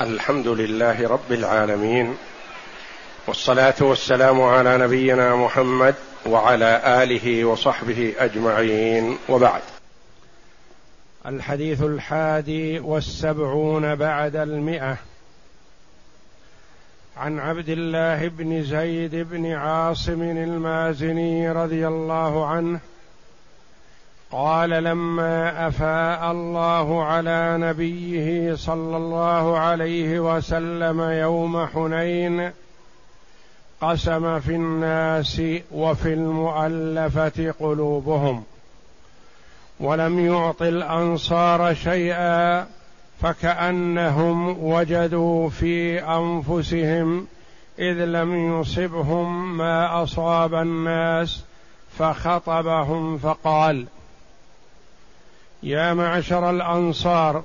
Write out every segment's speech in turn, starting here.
الحمد لله رب العالمين والصلاة والسلام على نبينا محمد وعلى آله وصحبه أجمعين. وبعد. الحديث الحادي والسبعون بعد المئة. عن عبد الله بن زيد بن عاصم المازني رضي الله عنه قال لما أفاء الله على نبيه صلى الله عليه وسلم يوم حنين قسم في الناس وفي المؤلفة قلوبهم ولم يعط الأنصار شيئا فكأنهم وجدوا في أنفسهم إذ لم يصبهم ما أصاب الناس فخطبهم فقال يا معشر الأنصار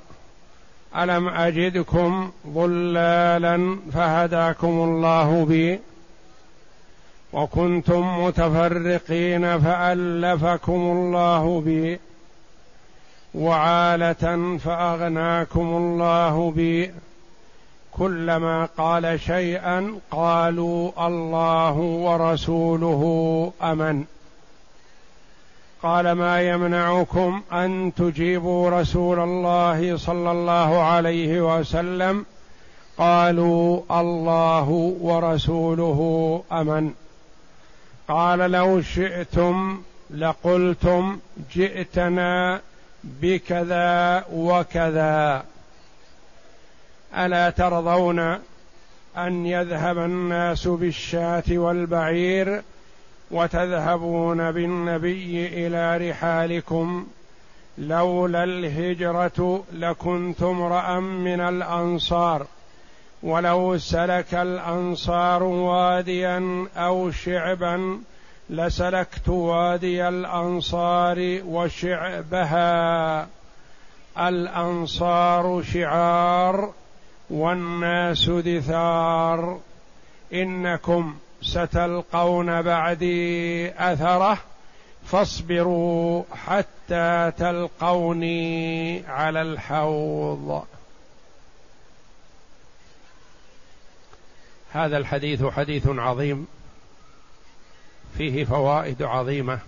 ألم أجدكم ضلالا فهداكم الله بي؟ وكنتم متفرقين فألفكم الله بي؟ وعالة فأغناكم الله بي؟ كلما قال شيئا قالوا الله ورسوله أمن. قال ما يمنعكم أن تجيبوا رسول الله صلى الله عليه وسلم؟ قالوا الله ورسوله أمن. قال لو شئتم لقلتم جئتنا بكذا وكذا. ألا ترضون أن يذهب الناس بالشاة والبعير وتذهبون بالنبي إلى رحالكم لولا الهجرة لكنت امرأ من الأنصار ولو سلك الأنصار واديا أو شعبا لسلكت وادي الأنصار وشعبها. الأنصار شعار والناس دثار. إنكم ستلقون بعدي أثره فاصبروا حتى تلقوني على الحوض. هذا الحديث حديث عظيم. فيه فوائد عظيمة.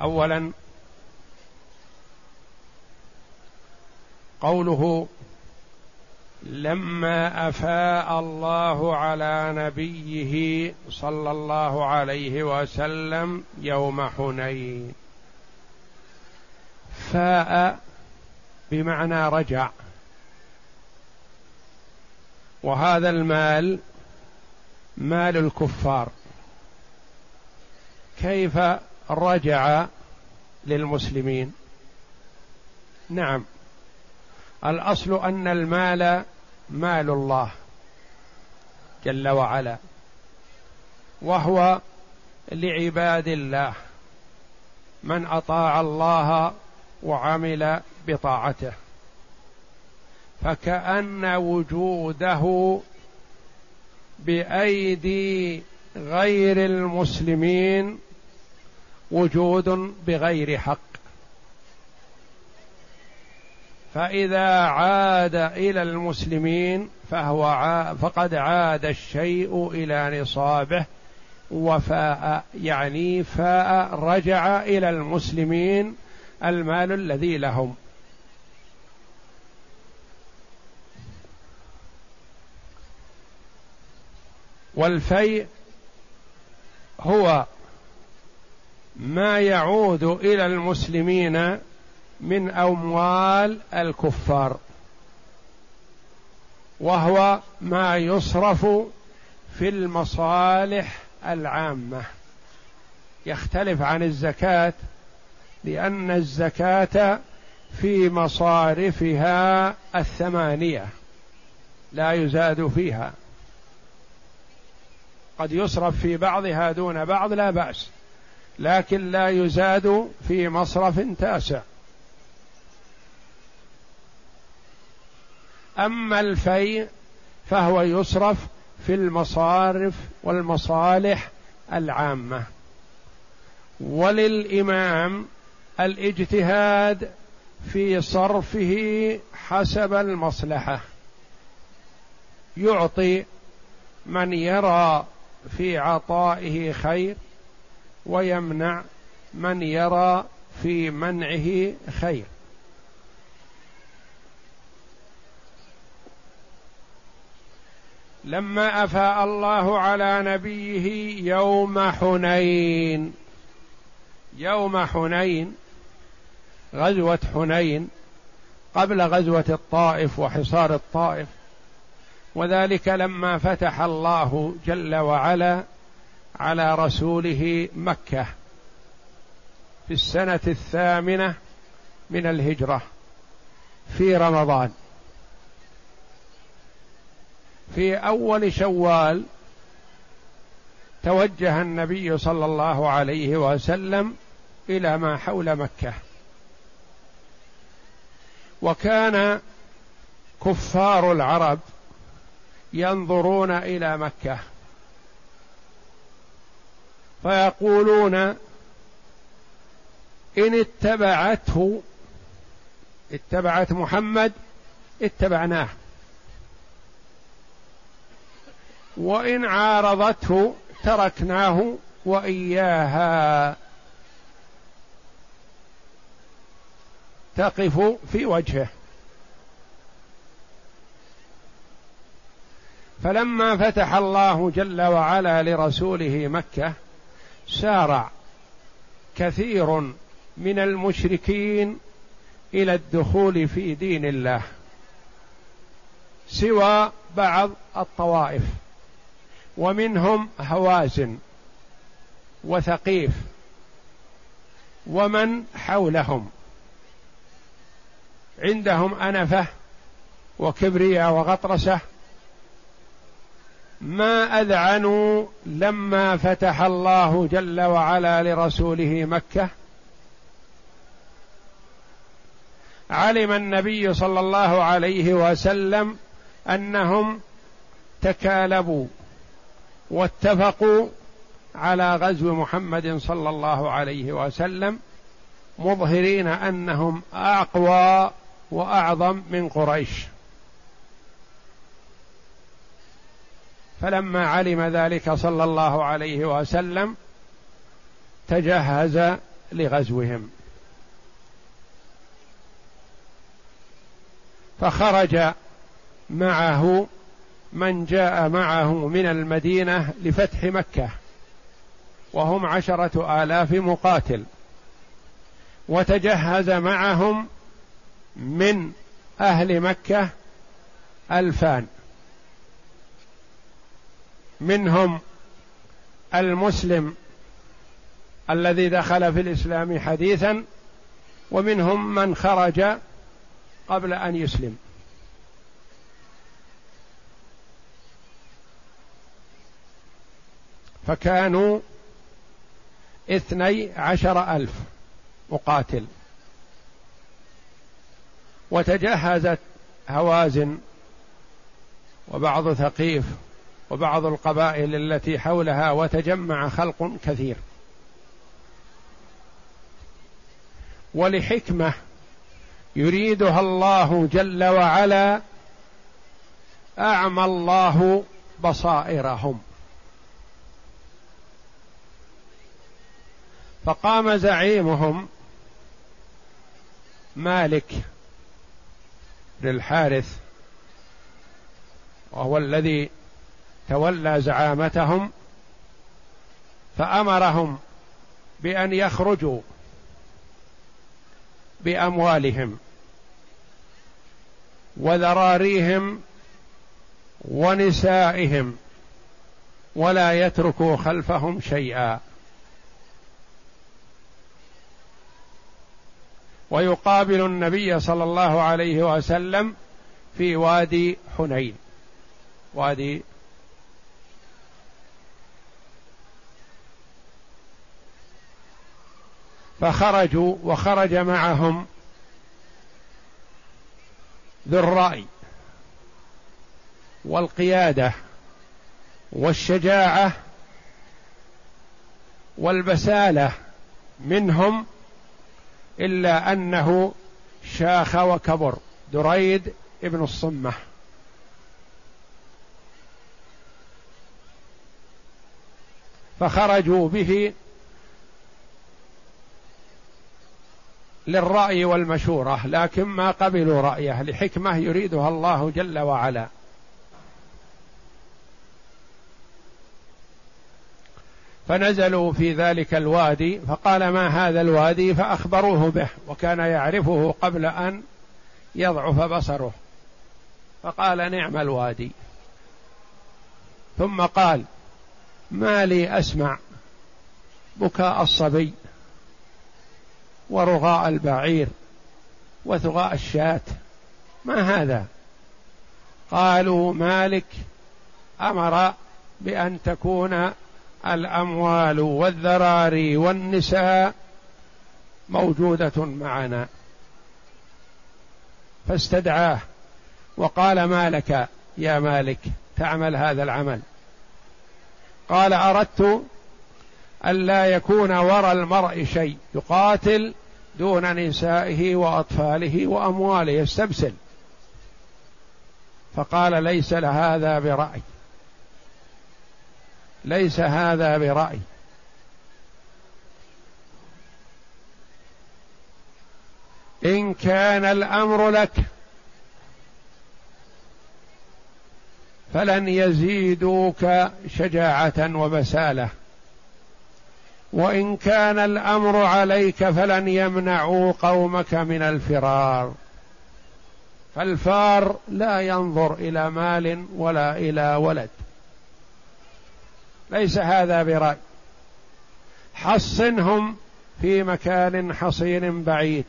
اولا قوله لما أفاء الله على نبيه صلى الله عليه وسلم يوم حنين. فاء بمعنى رجع. وهذا المال مال الكفار. كيف رجع للمسلمين؟ نعم. الأصل أن المال مال الله جل وعلا وهو لعباد الله من أطاع الله وعمل بطاعته فكأن وجوده بأيدي غير المسلمين وجود بغير حق. فإذا عاد إلى المسلمين فهو عاد فقد عاد الشيء إلى نصابه وفاء يعني فاء رجع إلى المسلمين المال الذي لهم. والفيء هو ما يعود إلى المسلمين من أموال الكفار وهو ما يصرف في المصالح العامة. يختلف عن الزكاة لأن الزكاة في مصارفها الثمانية لا يزاد فيها. قد يصرف في بعضها دون بعض لا بأس لكن لا يزاد في مصرف تاسع. أما الفيء فهو يصرف في المصارف والمصالح العامة. وللإمام الاجتهاد في صرفه حسب المصلحة. يعطي من يرى في عطائه خير ويمنع من يرى في منعه خير. لما أفاء الله على نبيه يوم حنين. يوم حنين غزوة حنين قبل غزوة الطائف وحصار الطائف. وذلك لما فتح الله جل وعلا على رسوله مكة في السنة الثامنة من الهجرة في رمضان. في أول شوال توجه النبي صلى الله عليه وسلم إلى ما حول مكة. وكان كفار العرب ينظرون إلى مكة. فيقولون إن اتبعته اتبعت محمد اتبعناه. وإن عارضته تركناه وإياها. تقف في وجهه. فلما فتح الله جل وعلا لرسوله مكة سارع كثير من المشركين إلى الدخول في دين الله سوى بعض الطوائف. ومنهم هوازن وثقيف ومن حولهم عندهم أنفة وكبرياء وغطرسة ما أذعنوا لما فتح الله جل وعلا لرسوله مكة. علم النبي صلى الله عليه وسلم أنهم تكالبوا واتفقوا على غزو محمد صلى الله عليه وسلم مظهرين أنهم أقوى وأعظم من قريش. فلما علم ذلك صلى الله عليه وسلم تجهز لغزوهم. فخرج معه من جاء معه من المدينة لفتح مكة. وهم عشرة آلاف مقاتل. وتجهز معهم من أهل مكة ألفان. منهم المسلم الذي دخل في الإسلام حديثا ومنهم من خرج قبل أن يسلم. فكانوا اثني عشر ألف مقاتل. وتجهزت هوازن وبعض ثقيف وبعض القبائل التي حولها وتجمع خلق كثير. ولحكمة يريدها الله جل وعلا أعمى الله بصائرهم. فقام زعيمهم مالك للحارث وهو الذي تولى زعامتهم فأمرهم بأن يخرجوا بأموالهم وذراريهم ونسائهم ولا يتركوا خلفهم شيئا. ويقابل النبي صلى الله عليه وسلم في وادي حنين. وادي فخرجوا وخرج معهم ذو الرأي والقيادة والشجاعة والبسالة منهم إلا أنه شاخ وكبر. دريد ابن الصمة. فخرجوا به للرأي والمشورة لكن ما قبلوا رأيه لحكمة يريدها الله جل وعلا. فنزلوا في ذلك الوادي فقال ما هذا الوادي؟ فأخبروه به وكان يعرفه قبل أن يضعف بصره. فقال نعم الوادي. ثم قال ما لي أسمع بكاء الصبي ورغاء البعير وثغاء الشاة. ما هذا؟ قالوا مالك أمر بأن تكون الأموال والذراري والنساء موجودة معنا. فاستدعاه وقال ما لك يا مالك؟ تعمل هذا العمل. قال أردت الا يكون وراء المرء شيء يقاتل دون نسائه وأطفاله وأمواله يستبسل. فقال ليس هذا برأي. ليس هذا برأي. إن كان الأمر لك فلن يزيدوك شجاعة وبسالة. وإن كان الأمر عليك فلن يمنعوا قومك من الفرار. فالفار لا ينظر إلى مال ولا إلى ولد. ليس هذا برأي. حصنهم في مكان حصين بعيد.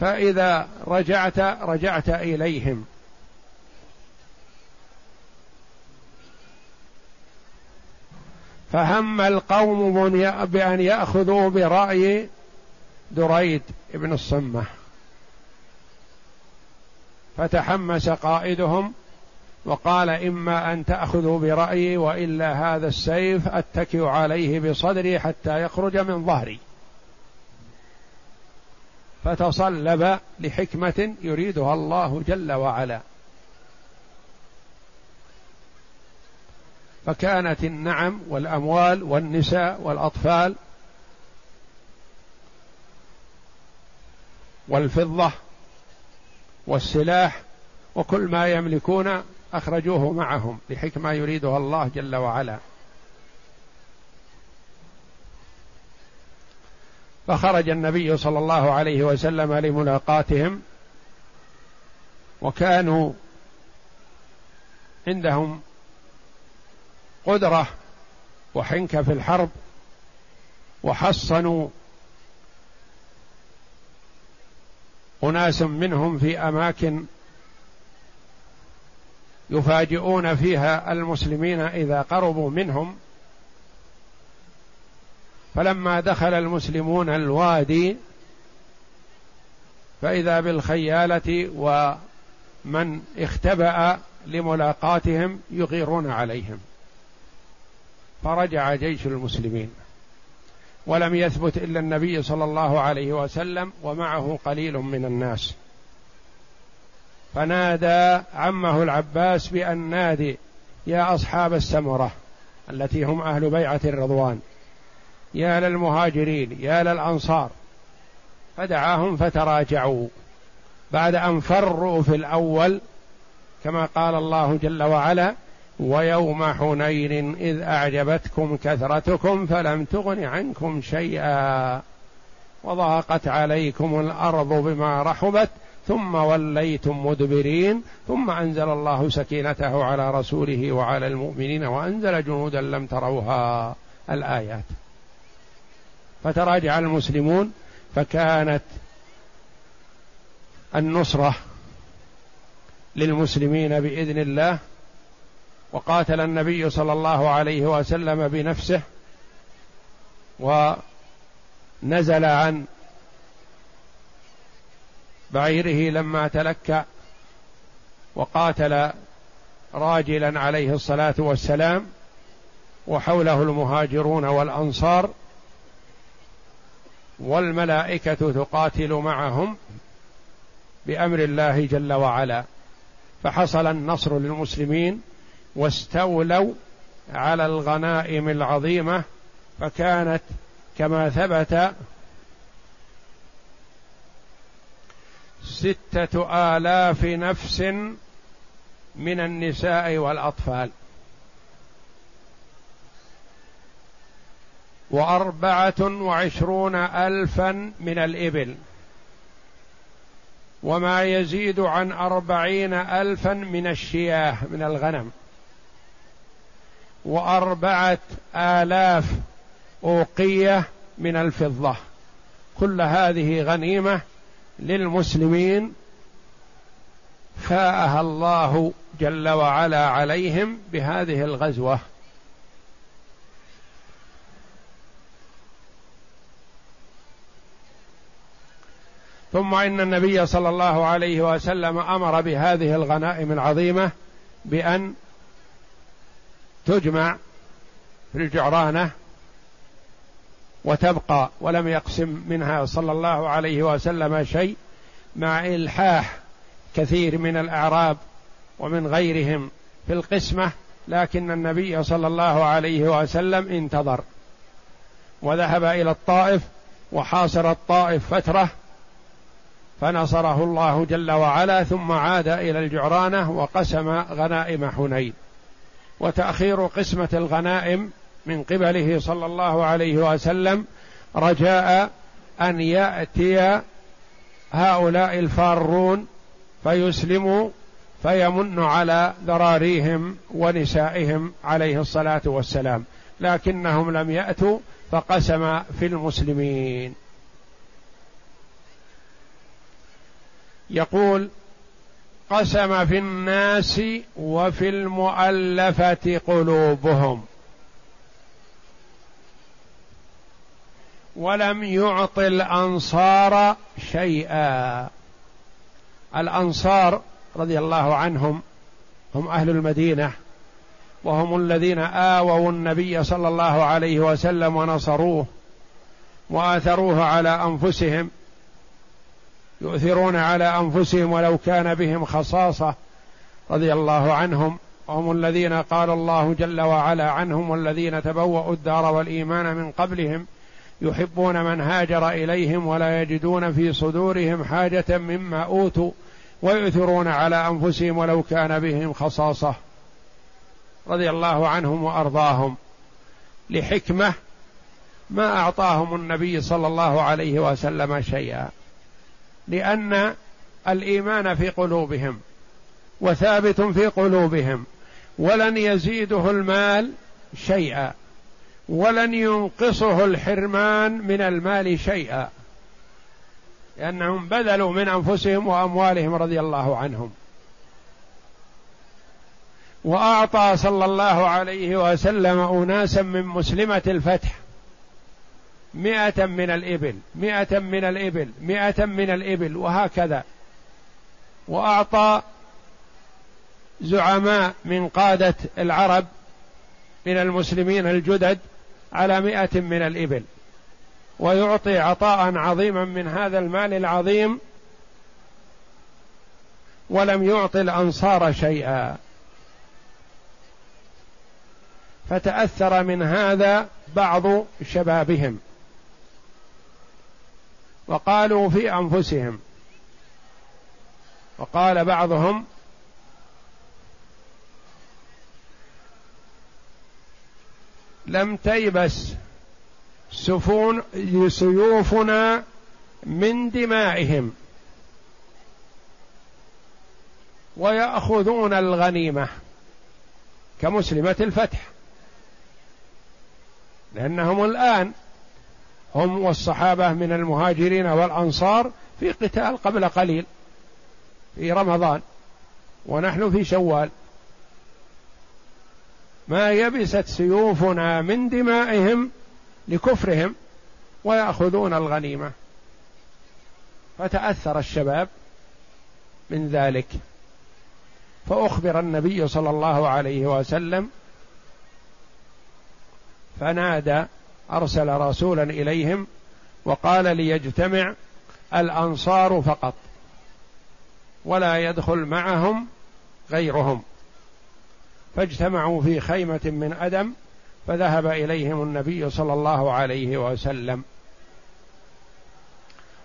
فإذا رجعت رجعت إليهم. فهم القوم بأن يأخذوا برأي دريد بن الصمة. فتحمس قائدهم وقال إما أن تأخذوا برأيي وإلا هذا السيف أتكئ عليه بصدري حتى يخرج من ظهري. فتصلب لحكمة يريدها الله جل وعلا. فكانت النعم والأموال والنساء والأطفال والفضة والسلاح وكل ما يملكون أخرجوه معهم لحكمه يريدها الله جل وعلا. فخرج النبي صلى الله عليه وسلم لملاقاتهم وكانوا عندهم قدرة وحنكه في الحرب وحصنوا اناس منهم في أماكن يفاجئون فيها المسلمين إذا قربوا منهم. فلما دخل المسلمون الوادي فإذا بالخيالة ومن اختبأ لملاقاتهم يغيرون عليهم. فرجع جيش المسلمين. ولم يثبت إلا النبي صلى الله عليه وسلم ومعه قليل من الناس. فنادى عمه العباس بأن نادي يا أصحاب السمرة التي هم أهل بيعة الرضوان يا للمهاجرين يا للأنصار. فدعاهم فتراجعوا. بعد أن فروا في الأول كما قال الله جل وعلا ويوم حنين إذ أعجبتكم كثرتكم فلم تغن عنكم شيئا. وضاقت عليكم الأرض بما رحبت ثم وليتم مدبرين ثم أنزل الله سكينته على رسوله وعلى المؤمنين وأنزل جنودا لم تروها الآيات. فتراجع المسلمون فكانت النصرة للمسلمين بإذن الله وقاتل النبي صلى الله عليه وسلم بنفسه ونزل عن بعيره لما تلكأ وقاتل راجلا عليه الصلاة والسلام وحوله المهاجرون والأنصار والملائكة تقاتل معهم بأمر الله جل وعلا. فحصل النصر للمسلمين واستولوا على الغنائم العظيمة فكانت كما ثبت ستة آلاف نفس من النساء والأطفال. وأربعة وعشرون ألفا من الإبل. وما يزيد عن أربعين ألفا من الشياه من الغنم. وأربعة آلاف أوقية من الفضة. كل هذه غنيمة للمسلمين فاءها الله جل وعلا عليهم بهذه الغزوة. ثم إن النبي صلى الله عليه وسلم أمر بهذه الغنائم العظيمة بأن تجمع في الجعرانة وتبقى ولم يقسم منها صلى الله عليه وسلم شيء مع إلحاح كثير من الأعراب ومن غيرهم في القسمة لكن النبي صلى الله عليه وسلم انتظر. وذهب إلى الطائف وحاصر الطائف فترة فنصره الله جل وعلا ثم عاد إلى الجعرانة وقسم غنائم حنين. وتأخير قسمة الغنائم من قبله صلى الله عليه وسلم رجاء أن يأتي هؤلاء الفارون فيسلموا فيمن على ذراريهم ونسائهم عليه الصلاة والسلام. لكنهم لم يأتوا فقسم في المسلمين. يقول قسم في الناس وفي المؤلفة قلوبهم. ولم يعط الأنصار شيئا. الأنصار رضي الله عنهم هم أهل المدينة وهم الذين آووا النبي صلى الله عليه وسلم ونصروه وآثروه على أنفسهم يؤثرون على أنفسهم ولو كان بهم خصاصة رضي الله عنهم. وهم الذين قال الله جل وعلا عنهم والذين تبوأوا الدار والإيمان من قبلهم يحبون من هاجر إليهم ولا يجدون في صدورهم حاجة مما أوتوا ويؤثرون على أنفسهم ولو كان بهم خصاصة. رضي الله عنهم وأرضاهم. لحكمة ما أعطاهم النبي صلى الله عليه وسلم شيئا. لأن الإيمان في قلوبهم وثابت في قلوبهم ولن يزيده المال شيئا. ولن ينقصه الحرمان من المال شيئا. لأنهم بذلوا من أنفسهم وأموالهم رضي الله عنهم. وأعطى صلى الله عليه وسلم أناسا من مسلمة الفتح. مئة من الإبل مئة من الإبل مئة من الإبل وهكذا. وأعطى زعماء من قادة العرب من المسلمين الجدد على مئة من الإبل. ويعطي عطاء عظيما من هذا المال العظيم. ولم يعطي الأنصار شيئا. فتأثر من هذا بعض شبابهم. وقالوا في أنفسهم. وقال بعضهم لم تيبس سفون سيوفنا من دمائهم. ويأخذون الغنيمة كمسلمة الفتح. لأنهم الآن هم والصحابة من المهاجرين والأنصار في قتال قبل قليل في رمضان. ونحن في شوال. ما يبست سيوفنا من دمائهم لكفرهم ويأخذون الغنيمة. فتأثر الشباب من ذلك. فأخبر النبي صلى الله عليه وسلم فنادى أرسل رسولا إليهم وقال ليجتمع الأنصار فقط ولا يدخل معهم غيرهم. فاجتمعوا في خيمة من أدم فذهب إليهم النبي صلى الله عليه وسلم.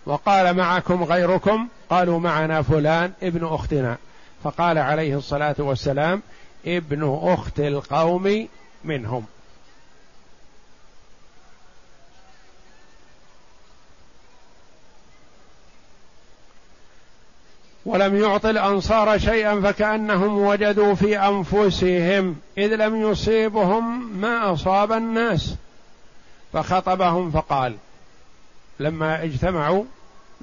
وقال معكم غيركم قالوا معنا فلان ابن أختنا. فقال عليه الصلاة والسلام ابن أخت القوم منهم. ولم يعط الأنصار شيئا فكأنهم وجدوا في أنفسهم إذ لم يصيبهم ما أصاب الناس. فخطبهم فقال لما اجتمعوا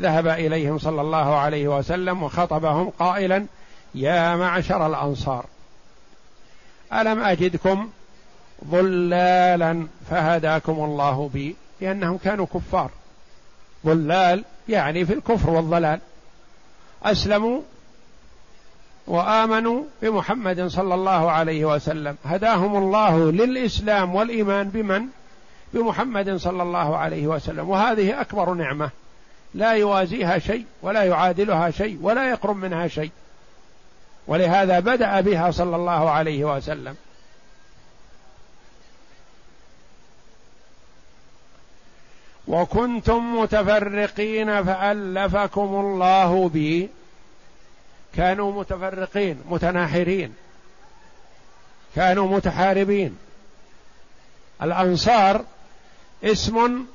ذهب إليهم صلى الله عليه وسلم وخطبهم قائلا يا معشر الأنصار ألم أجدكم ضلالا فهداكم الله بي؟ لأنهم كانوا كفار. ضلال يعني في الكفر والضلال. أسلموا وآمنوا بمحمد صلى الله عليه وسلم. هداهم الله للإسلام والإيمان بمن؟ بمحمد صلى الله عليه وسلم. وهذه أكبر نعمة. لا يوازيها شيء ولا يعادلها شيء ولا يقرب منها شيء. ولهذا بدأ بها صلى الله عليه وسلم. وكنتم متفرقين فألفكم الله بي كانوا متفرقين متناحرين. كانوا متحاربين. الأنصار اسم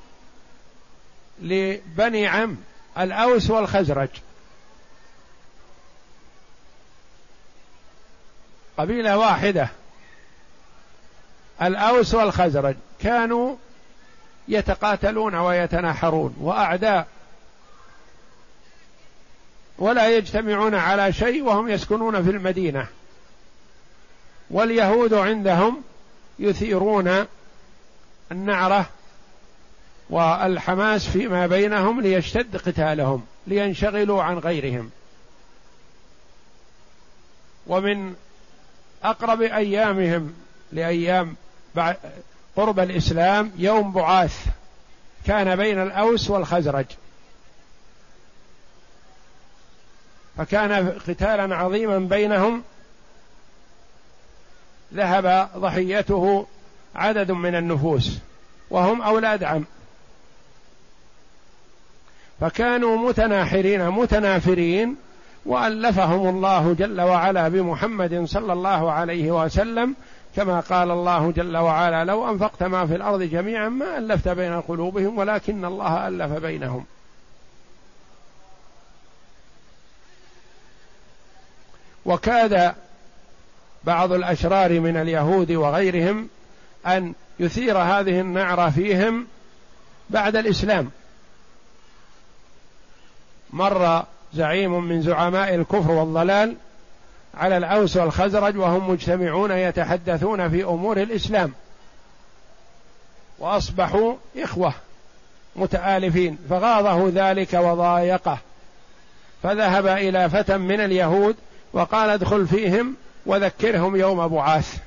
لبني عم الأوس والخزرج. قبيلة واحدة الأوس والخزرج. كانوا يتقاتلون ويتناحرون وأعداء ولا يجتمعون على شيء وهم يسكنون في المدينة. واليهود عندهم يثيرون النعرة والحماس فيما بينهم ليشتد قتالهم لينشغلوا عن غيرهم. ومن أقرب أيامهم لأيام قرب الإسلام يوم بعاث كان بين الأوس والخزرج. فكان قتالا عظيما بينهم. ذهب ضحيته عدد من النفوس وهم أولاد عم. فكانوا متناحرين متنافرين وألفهم الله جل وعلا بمحمد صلى الله عليه وسلم كما قال الله جل وعلا لو أنفقت ما في الأرض جميعا ما ألفت بين قلوبهم ولكن الله ألف بينهم. وكاد بعض الأشرار من اليهود وغيرهم أن يثير هذه النعرة فيهم بعد الإسلام. مر زعيم من زعماء الكفر والضلال على الأوس والخزرج وهم مجتمعون يتحدثون في أمور الإسلام. وأصبحوا إخوة متآلفين فغاضه ذلك وضايقه. فذهب إلى فتى من اليهود وقال ادخل فيهم وذكرهم يوم بعاث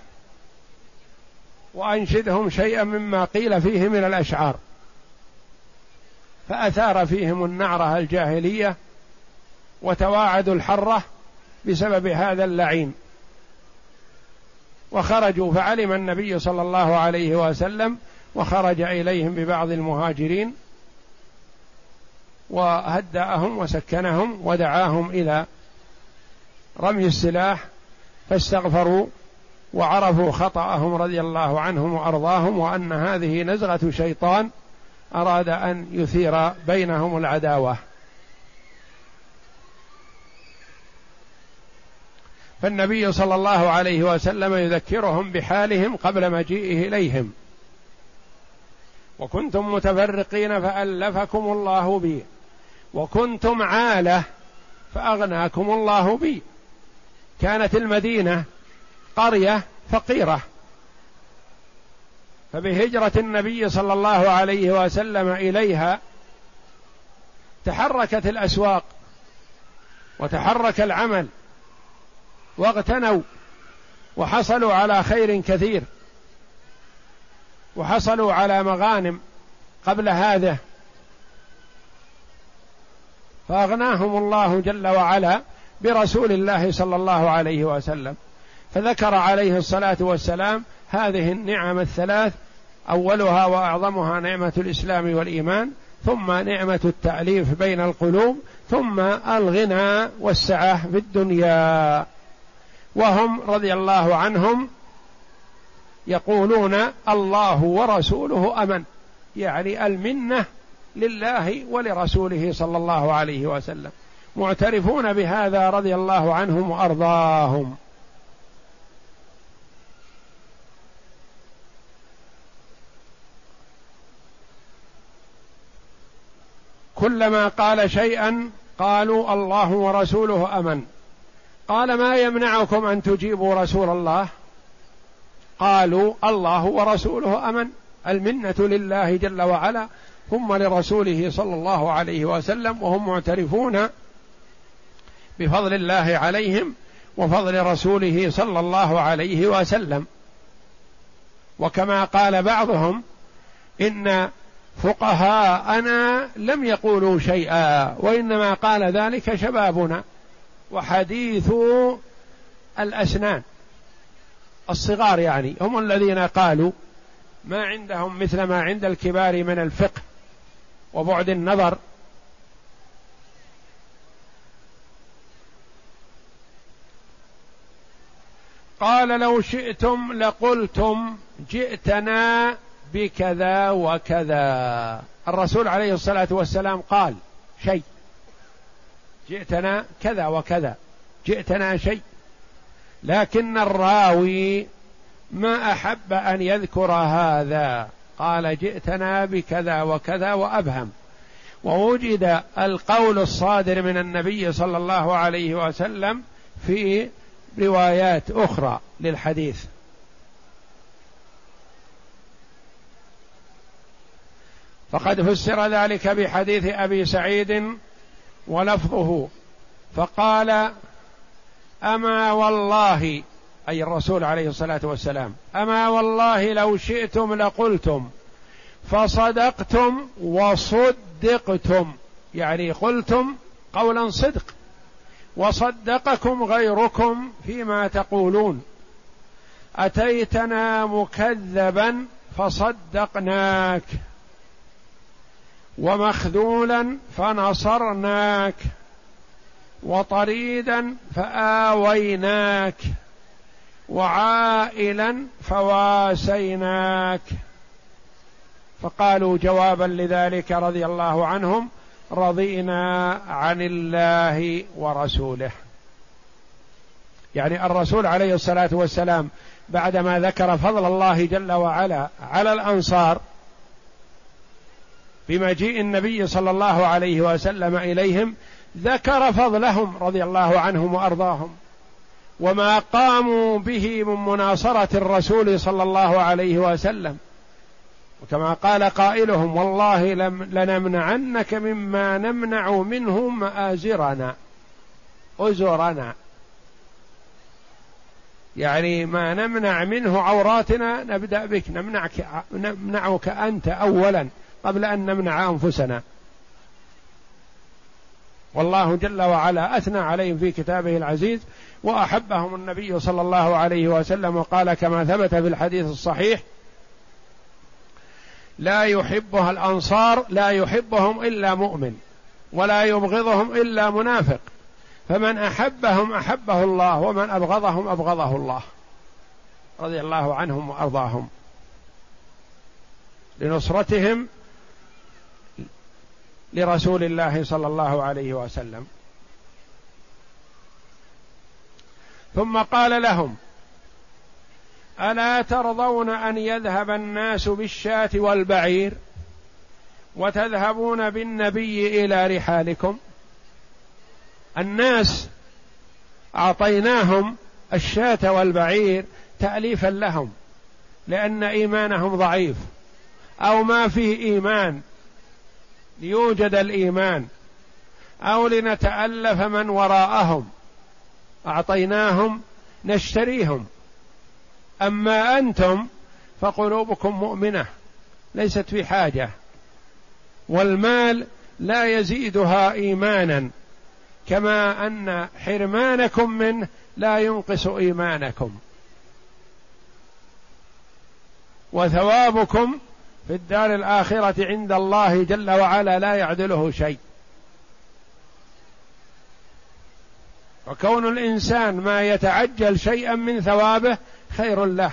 وأنشدهم شيئا مما قيل فيه من الأشعار. فأثار فيهم النعرة الجاهلية وتواعدوا الحرة بسبب هذا اللعين. وخرجوا فعلم النبي صلى الله عليه وسلم وخرج إليهم ببعض المهاجرين وهدأهم وسكنهم ودعاهم إلى رمي السلاح فاستغفروا وعرفوا خطأهم رضي الله عنهم وأرضاهم وأن هذه نزغة شيطان أراد أن يثير بينهم العداوة. فالنبي صلى الله عليه وسلم يذكرهم بحالهم قبل مجيئه إليهم. وكنتم متفرقين فألفكم الله بي. وكنتم عالة فأغناكم الله بي. كانت المدينة قرية فقيرة. فبهجرة النبي صلى الله عليه وسلم إليها تحركت الأسواق وتحرك العمل. واغتنوا وحصلوا على خير كثير وحصلوا على مغانم قبل هذا. فأغناهم الله جل وعلا برسول الله صلى الله عليه وسلم. فذكر عليه الصلاة والسلام هذه النعم الثلاث أولها وأعظمها نعمة الإسلام والإيمان ثم نعمة التأليف بين القلوب ثم الغنى والسعة في الدنيا. وهم رضي الله عنهم يقولون الله ورسوله أمن. يعني المنة لله ولرسوله صلى الله عليه وسلم. معترفون بهذا رضي الله عنهم وأرضاهم. كلما قال شيئا قالوا الله ورسوله أمن. قال ما يمنعكم أن تجيبوا رسول الله؟ قالوا الله ورسوله أمن. المنة لله جل وعلا. ثم لرسوله صلى الله عليه وسلم وهم معترفون بفضل الله عليهم وفضل رسوله صلى الله عليه وسلم. وكما قال بعضهم إن فقهاءنا لم يقولوا شيئا وإنما قال ذلك شبابنا. وحديث الأسنان. الصغار يعني هم الذين قالوا ما عندهم مثل ما عند الكبار من الفقه وبعد النظر. قال لو شئتم لقلتم جئتنا بكذا وكذا. الرسول عليه الصلاة والسلام قال شيء. جئتنا كذا وكذا جئتنا شيء. لكن الراوي ما أحب أن يذكر هذا. قال جئتنا بكذا وكذا وأبهم. ووجد القول الصادر من النبي صلى الله عليه وسلم في روايات أخرى للحديث. فقد فسر ذلك بحديث أبي سعيد ولفظه. فقال أما والله أي الرسول عليه الصلاة والسلام أما والله لو شئتم لقلتم فصدقتم وصدقتم. يعني قلتم قولا صدق وصدقكم غيركم فيما تقولون. أتيتنا مكذبا فصدقناك. ومخذولا فنصرناك وطريدا فآويناك وعائلا فواسيناك. فقالوا جوابا لذلك رضي الله عنهم رضينا عن الله ورسوله. يعني الرسول عليه الصلاة والسلام بعدما ذكر فضل الله جل وعلا على الأنصار بمجيء النبي صلى الله عليه وسلم إليهم ذكر فضلهم رضي الله عنهم وأرضاهم. وما قاموا به من مناصرة الرسول صلى الله عليه وسلم. وكما قال قائلهم والله لنمنعنك مما نمنع منه مآزرنا أزرنا. يعني ما نمنع منه عوراتنا نبدأ بك نمنعك نمنعك أنت أولا. قبل أن نمنع أنفسنا. والله جل وعلا أثنى عليهم في كتابه العزيز وأحبهم النبي صلى الله عليه وسلم وقال كما ثبت في الحديث الصحيح لا يحبها الأنصار لا يحبهم إلا مؤمن ولا يبغضهم إلا منافق فمن أحبهم أحبه الله ومن أبغضهم أبغضه الله. رضي الله عنهم وأرضاهم. لنصرتهم لرسول الله صلى الله عليه وسلم. ثم قال لهم ألا ترضون أن يذهب الناس بالشاة والبعير وتذهبون بالنبي إلى رحالكم؟ الناس أعطيناهم الشاة والبعير تاليفا لهم لأن إيمانهم ضعيف أو ما فيه إيمان ليوجد الإيمان أو لنتألف من وراءهم أعطيناهم نشتريهم أما أنتم فقلوبكم مؤمنة ليست في حاجة والمال لا يزيدها إيمانا كما أن حرمانكم منه لا ينقص إيمانكم وثوابكم في الدار الآخرة عند الله جل وعلا لا يعدله شيء. وكون الإنسان ما يتعجل شيئا من ثوابه خير له.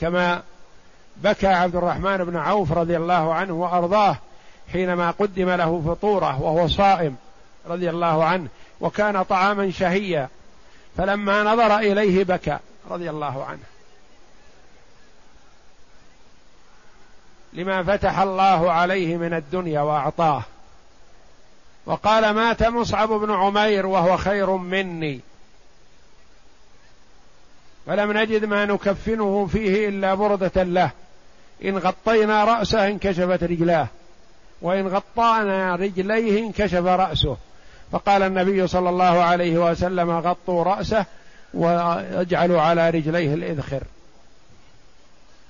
كما بكى عبد الرحمن بن عوف رضي الله عنه وأرضاه حينما قدم له فطورة وهو صائم رضي الله عنه وكان طعاما شهيا. فلما نظر إليه بكى. رضي الله عنه. لما فتح الله عليه من الدنيا وأعطاه. وقال مات مصعب بن عمير وهو خير مني. فلم نجد ما نكفنه فيه إلا بردة له. إن غطينا رأسه انكشفت رجلاه. وإن غطانا رجليه انكشف رأسه. فقال النبي صلى الله عليه وسلم غطوا رأسه واجعلوا على رجليه الإذخر.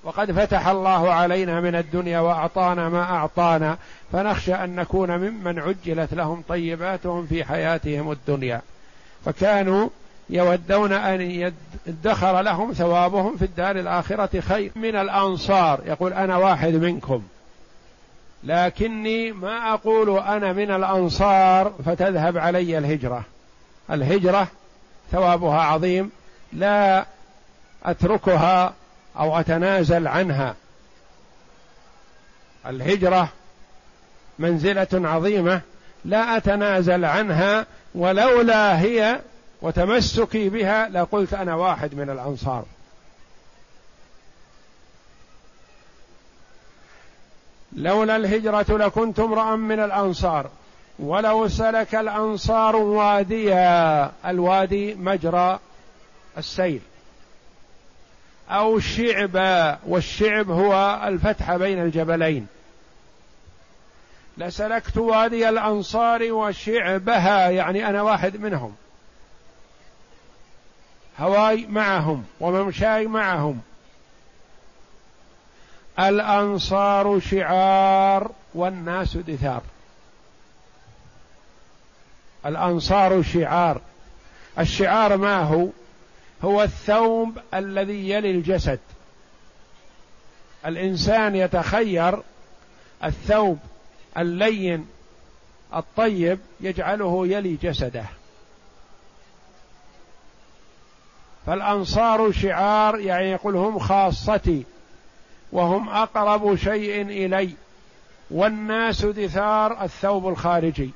وقد فتح الله علينا من الدنيا وأعطانا ما أعطانا فنخشى أن نكون ممن عجلت لهم طيباتهم في حياتهم الدنيا. فكانوا يودون أن يدخر لهم ثوابهم في الدار الآخرة خير من الأنصار. يقول أنا واحد منكم. لكني ما أقول أنا من الأنصار فتذهب علي الهجرة. الهجرة ثوابها عظيم لا أتركها أو أتنازل عنها. الهجرة منزلة عظيمة لا أتنازل عنها ولولا هي وتمسكي بها لقلت أنا واحد من الأنصار. لولا الهجرة لكنت امرأ من الأنصار. ولو سلك الأنصار واديا الوادي مجرى السيل. أو شعبا والشعب هو الفتح بين الجبلين. لسلكت وادي الأنصار وشعبها يعني أنا واحد منهم. هواي معهم وممشاي معهم. الأنصار شعار والناس دثار. الأنصار شعار. الشعار ما هو؟ هو الثوب الذي يلي الجسد. الإنسان يتخير الثوب اللين الطيب يجعله يلي جسده. فالأنصار شعار يعني يقول هم خاصتي وهم أقرب شيء إلي والناس دثار الثوب الخارجي.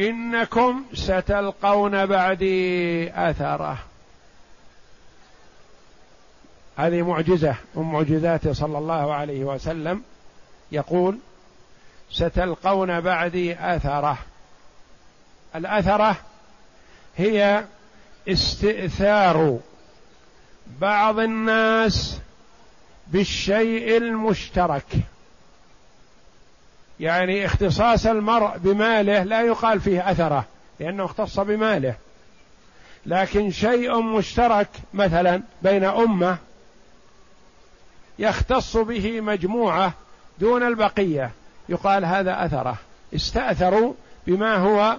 إنكم ستلقون بعدي اثره هذه معجزة من معجزاته صلى الله عليه وسلم. يقول ستلقون بعدي اثره الآثرة هي استئثار بعض الناس بالشيء المشترك. يعني اختصاص المرء بماله لا يقال فيه أثره لأنه اختص بماله. لكن شيء مشترك مثلا بين أمة يختص به مجموعة دون البقية يقال هذا أثره. استأثروا بما هو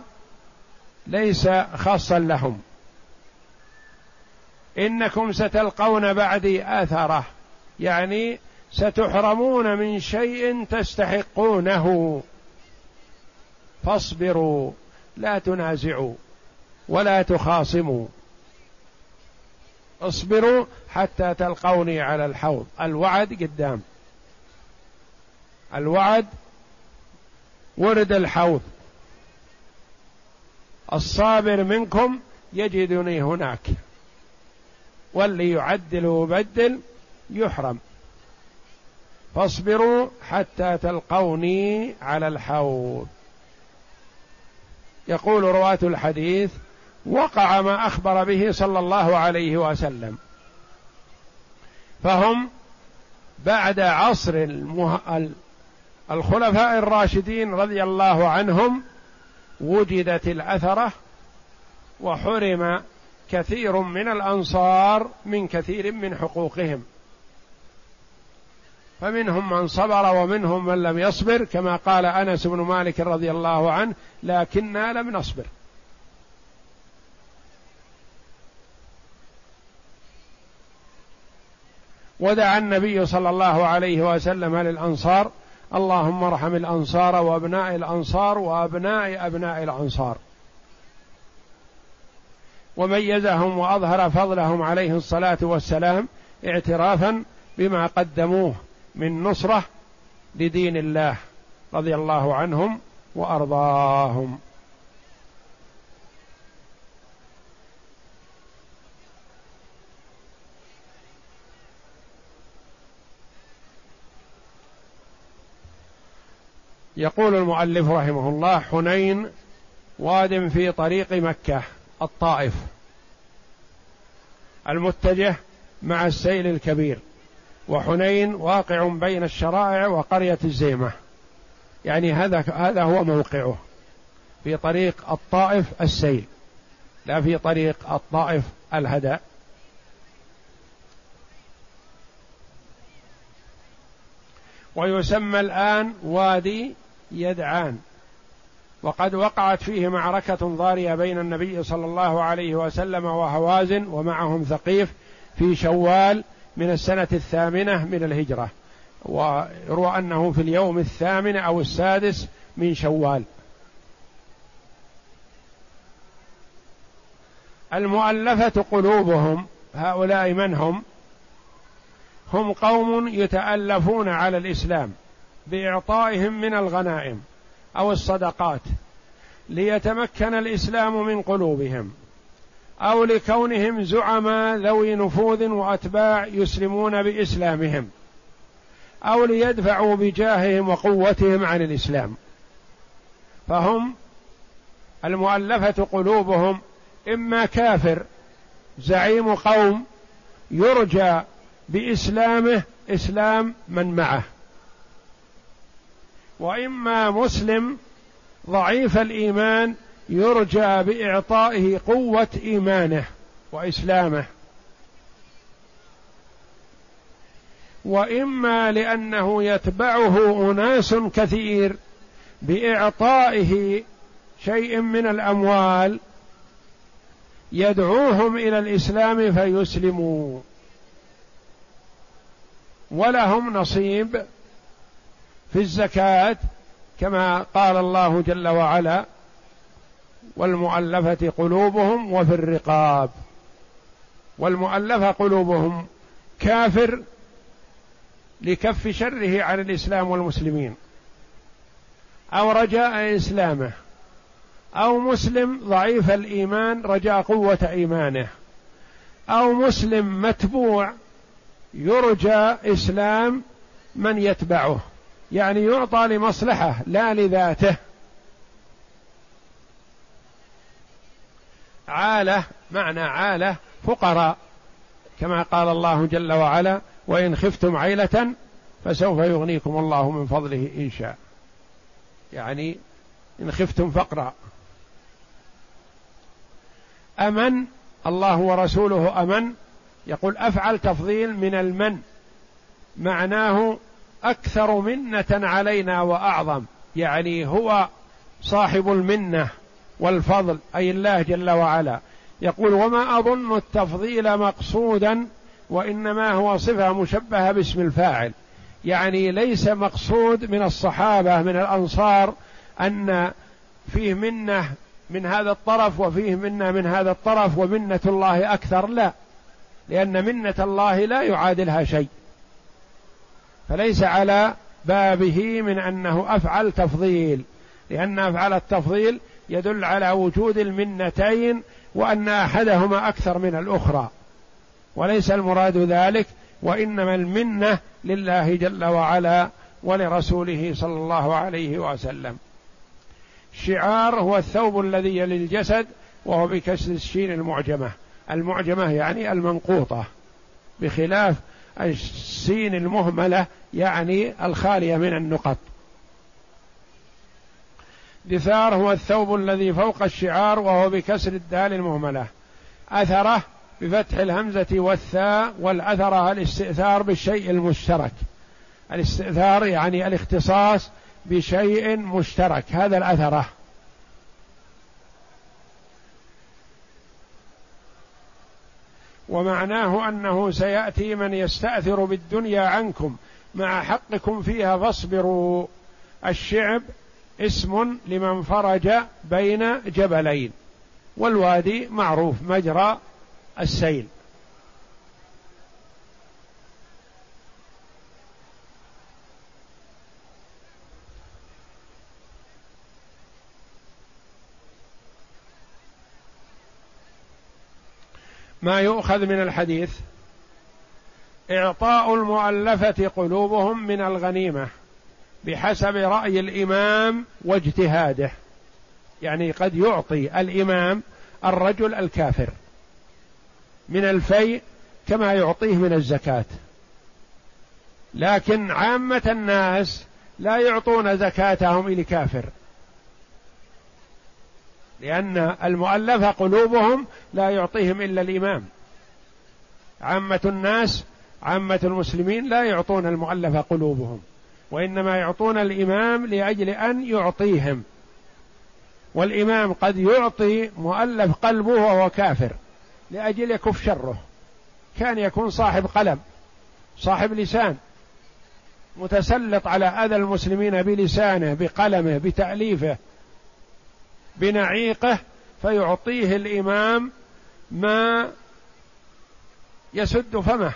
ليس خاصا لهم. إنكم ستلقون بعدي أثره يعني ستحرمون من شيء تستحقونه. فاصبروا لا تنازعوا ولا تخاصموا. اصبروا حتى تلقوني على الحوض. الوعد قدام. الوعد ورد الحوض. الصابر منكم يجدني هناك. واللي يعدل ويبدل يحرم. فاصبروا حتى تلقوني على الحوض. يقول رواة الحديث وقع ما أخبر به صلى الله عليه وسلم. فهم بعد عصر المه... الخلفاء الراشدين رضي الله عنهم وجدت الأثرة وحرم كثير من الأنصار من كثير من حقوقهم. فمنهم من صبر ومنهم من لم يصبر كما قال أنس بن مالك رضي الله عنه لكنا لم نصبر. ودعا النبي صلى الله عليه وسلم للأنصار اللهم ارحم الأنصار وأبناء الأنصار وأبناء أبناء الأنصار. وميزهم وأظهر فضلهم عليه الصلاة والسلام اعترافا بما قدموه. من نصرة لدين الله رضي الله عنهم وأرضاهم. يقول المؤلف رحمه الله حنين واد في طريق مكة الطائف المتجه مع السيل الكبير. وحنين واقع بين الشرائع وقرية الزيمة. يعني هذا هذا هو موقعه. في طريق الطائف السيل لا في طريق الطائف الهدى ويسمى الآن وادي يدعان. وقد وقعت فيه معركة ضارية بين النبي صلى الله عليه وسلم وهوازن ومعهم ثقيف في شوال من السنة الثامنة من الهجرة ويروى أنه في اليوم الثامن أو السادس من شوال المؤلفة قلوبهم هؤلاء من هم؟ هم قوم يتألفون على الإسلام بإعطائهم من الغنائم أو الصدقات ليتمكن الإسلام من قلوبهم أو لكونهم زعماء ذوي نفوذ وأتباع يسلمون بإسلامهم أو ليدفعوا بجاههم وقوتهم عن الإسلام. فهم المؤلفة قلوبهم إما كافر زعيم قوم يرجى بإسلامه إسلام من معه. وإما مسلم ضعيف الإيمان يرجى بإعطائه قوة إيمانه وإسلامه. وإما لأنه يتبعه أناس كثير بإعطائه شيء من الأموال يدعوهم إلى الإسلام فيسلموا. ولهم نصيب في الزكاة كما قال الله جل وعلا والمؤلفة قلوبهم وفي الرقاب. والمؤلفة قلوبهم كافر لكف شره عن الإسلام والمسلمين. أو رجاء إسلامه. أو مسلم ضعيف الإيمان رجاء قوة إيمانه. أو مسلم متبوع يرجى إسلام من يتبعه. يعني يعطى لمصلحة لا لذاته. عالة معنى عالة فقراء كما قال الله جل وعلا وإن خفتم عيلة فسوف يغنيكم الله من فضله إن شاء. يعني إن خفتم فقرا أمن الله ورسوله أمن. يقول أفعل تفضيل من المن. معناه أكثر منة علينا وأعظم. يعني هو صاحب المنة. والفضل أي الله جل وعلا. يقول وما أظن التفضيل مقصودا وإنما هو صفة مشبهة باسم الفاعل. يعني ليس مقصود من الصحابة من الأنصار أن فيه منة من هذا الطرف وفيه منة من هذا الطرف ومنة الله أكثر. لا لأن منة الله لا يعادلها شيء. فليس على بابه من أنه أفعل تفضيل لأن أفعل التفضيل يدل على وجود المنتين وأن أحدهما أكثر من الأخرى. وليس المراد ذلك وإنما المنة لله جل وعلا ولرسوله صلى الله عليه وسلم. الشعار هو الثوب الذي يلي الجسد وهو بكسر الشين المعجمة. المعجمة يعني المنقوطة. بخلاف السين المهملة يعني الخالية من النقط. دثار هو الثوب الذي فوق الشعار وهو بكسر الدال المهملة. أثره بفتح الهمزة والثاء والأثرة الاستئثار بالشيء المشترك. الاستئثار يعني الاختصاص بشيء مشترك. هذا الأثرة. ومعناه أنه سيأتي من يستأثر بالدنيا عنكم. مع حقكم فيها فاصبروا. الشعب اسم لمن فرج بين جبلين والوادي معروف مجرى السيل. ما يؤخذ من الحديث إعطاء المؤلفة قلوبهم من الغنيمة. بحسب رأي الإمام واجتهاده. يعني قد يعطي الإمام الرجل الكافر من الفيء كما يعطيه من الزكاة. لكن عامة الناس لا يعطون زكاتهم إلى كافر. لأن المؤلفة قلوبهم لا يعطيهم إلا الإمام. عامة الناس عامة المسلمين لا يعطون المؤلفة قلوبهم. وإنما يعطون الإمام لأجل أن يعطيهم. والإمام قد يعطي مؤلف قلبه وهو كافر لأجل يكف شره. كان يكون صاحب قلم صاحب لسان متسلط على أذى المسلمين بلسانه بقلمه بتأليفه بنعيقه فيعطيه الإمام ما يسد فمه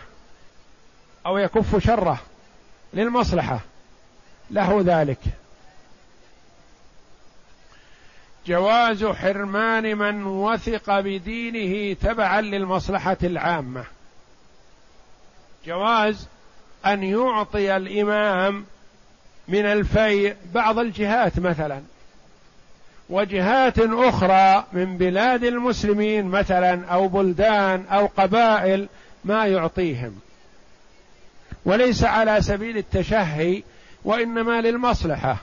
أو يكف شره للمصلحة. له ذلك. جواز حرمان من وثق بدينه تبعا للمصلحة العامة. جواز أن يعطي الإمام من الفيء بعض الجهات مثلا. وجهات أخرى من بلاد المسلمين مثلا أو بلدان أو قبائل ما يعطيهم. وليس على سبيل التشهي وإنما للمصلحة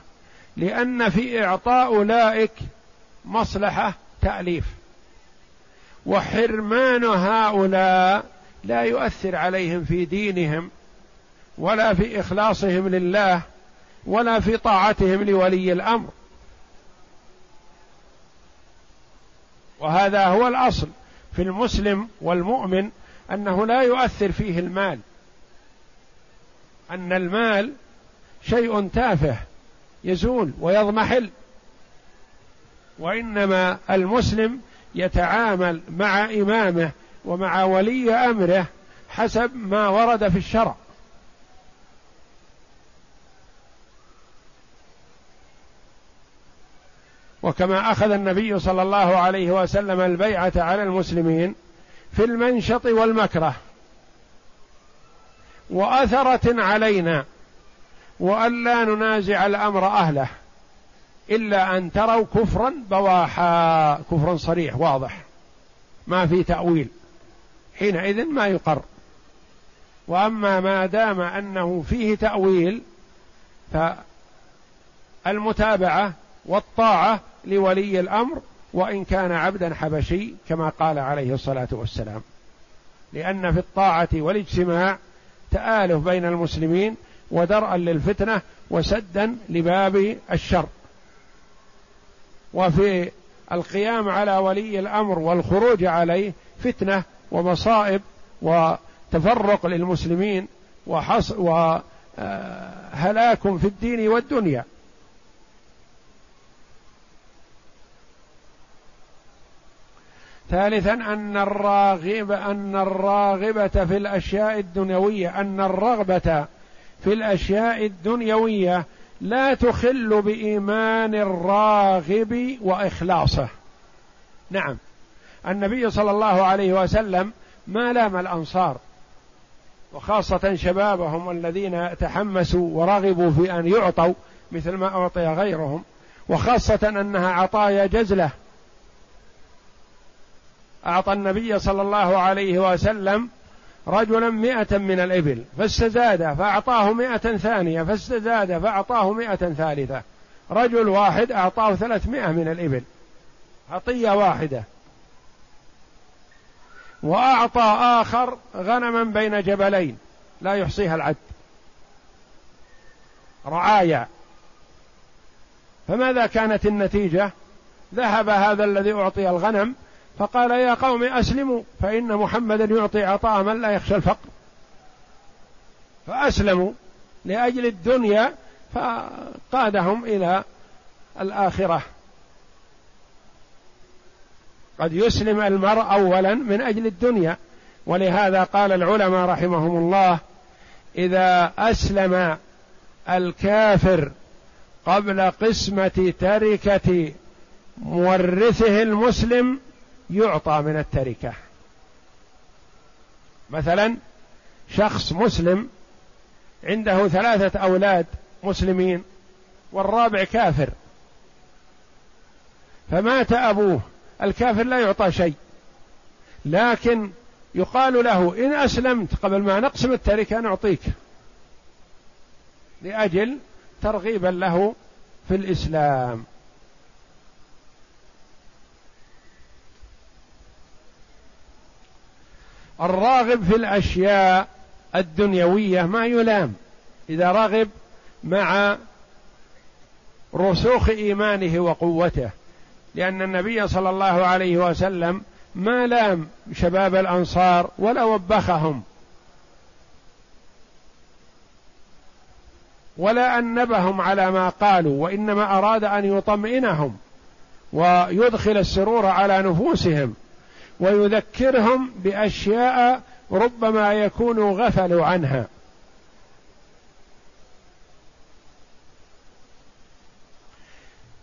لأن في إعطاء أولئك مصلحة تأليف. وحرمان هؤلاء لا يؤثر عليهم في دينهم ولا في إخلاصهم لله ولا في طاعتهم لولي الأمر. وهذا هو الأصل في المسلم والمؤمن أنه لا يؤثر فيه المال. أن المال شيء تافه يزول ويضمحل. وإنما المسلم يتعامل مع إمامه ومع ولي أمره حسب ما ورد في الشرع. وكما أخذ النبي صلى الله عليه وسلم البيعة على المسلمين في المنشط والمكره. واثره علينا والا ننازع الأمر أهله إلا أن تروا كفرا بواحا كفرا صريح واضح. ما في تأويل. حينئذ ما يقر. وأما ما دام أنه فيه تأويل فالمتابعة والطاعة لولي الأمر وإن كان عبدا حبشي كما قال عليه الصلاة والسلام. لأن في الطاعة والاجتماع تآلف بين المسلمين ودرءا للفتنة وسدا لباب الشر. وفي القيام على ولي الأمر والخروج عليه فتنة ومصائب وتفرق للمسلمين وحص وهلاك في الدين والدنيا. ثالثا أن الراغب أن الراغبة في الأشياء الدنيوية أن الرغبة في الأشياء الدنيوية لا تخل بإيمان الراغب وإخلاصه. نعم. النبي صلى الله عليه وسلم ما لام الأنصار وخاصة شبابهم الذين تحمسوا ورغبوا في أن يعطوا مثل ما أعطي غيرهم وخاصة أنها عطايا جزلة. أعطى النبي صلى الله عليه وسلم رجلا مئة من الإبل فاستزاد فأعطاه مئة ثانية فاستزاد فأعطاه مئة ثالثة. رجل واحد أعطاه ثلاثمائة من الإبل. عطية واحدة. وأعطى آخر غنما بين جبلين لا يحصيها العد. رعايا فماذا كانت النتيجة؟ ذهب هذا الذي أعطي الغنم فقال يا قوم أسلموا فإن محمدا يعطي عطاء من لا يخشى الفقر. فأسلموا لأجل الدنيا فقادهم إلى الآخرة. قد يسلم المرء أولا من أجل الدنيا. ولهذا قال العلماء رحمهم الله إذا أسلم الكافر قبل قسمة تركة مورثه المسلم يعطى من التركة. مثلا شخص مسلم عنده ثلاثة أولاد مسلمين والرابع كافر. فمات أبوه. الكافر لا يعطى شيء. لكن يقال له إن أسلمت قبل ما نقسم التركة نعطيك. لأجل ترغيبا له في الإسلام. الراغب في الأشياء الدنيوية ما يلام. إذا رغب مع رسوخ إيمانه وقوته. لأن النبي صلى الله عليه وسلم ما لام شباب الأنصار ولا وبخهم. ولا أنبهم على ما قالوا وإنما أراد أن يطمئنهم ويدخل السرور على نفوسهم. ويذكرهم بأشياء ربما يكونوا غفلوا عنها.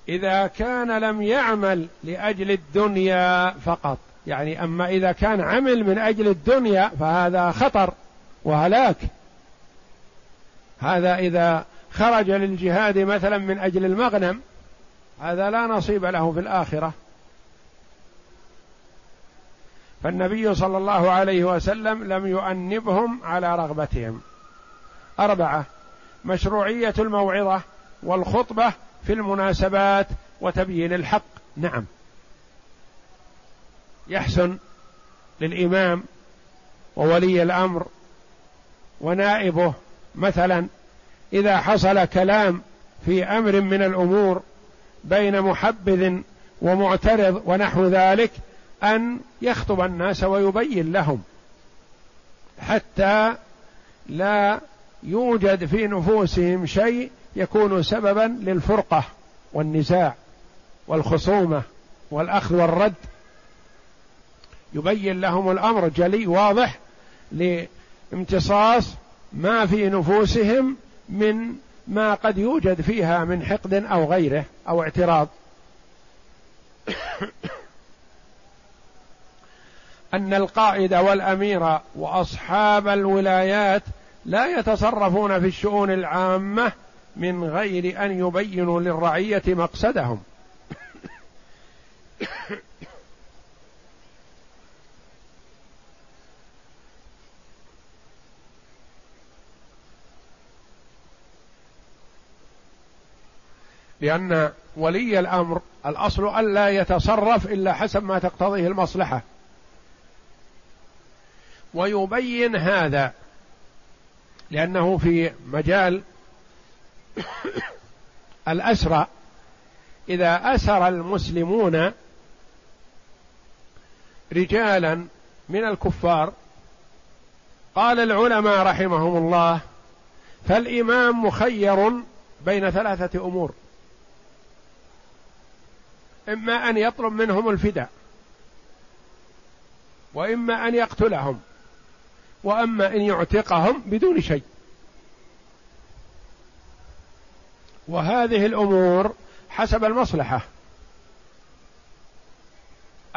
إذا كان لم يعمل لأجل الدنيا فقط يعني أما إذا كان عمل من أجل الدنيا فهذا خطر وهلاك. هذا إذا خرج للجهاد مثلا من أجل المغنم هذا لا نصيب له في الآخرة. فالنبي صلى الله عليه وسلم لم يؤنبهم على رغبتهم. أربعة مشروعية الموعظة والخطبة في المناسبات وتبيين الحق. نعم. يحسن للإمام وولي الأمر ونائبه مثلا إذا حصل كلام في أمر من الأمور بين محبذ ومعترض ونحو ذلك أن يخطب الناس ويبين لهم حتى لا يوجد في نفوسهم شيء يكون سببا للفرقة والنزاع والخصومة والأخذ والرد. يبين لهم الأمر جلي واضح لامتصاص ما في نفوسهم من ما قد يوجد فيها من حقد أو غيره أو اعتراض. أن القائد والأمير وأصحاب الولايات لا يتصرفون في الشؤون العامة من غير أن يبينوا للرعية مقصدهم. لأن ولي الأمر الأصل ألا يتصرف إلا حسب ما تقتضيه المصلحة. ويبين هذا لأنه في مجال الأسرى. إذا أسر المسلمون رجالا من الكفار قال العلماء رحمهم الله فالإمام مخير بين ثلاثة أمور. إما أن يطلب منهم الفداء وإما أن يقتلهم. وأما إن يعتقهم بدون شيء. وهذه الأمور حسب المصلحة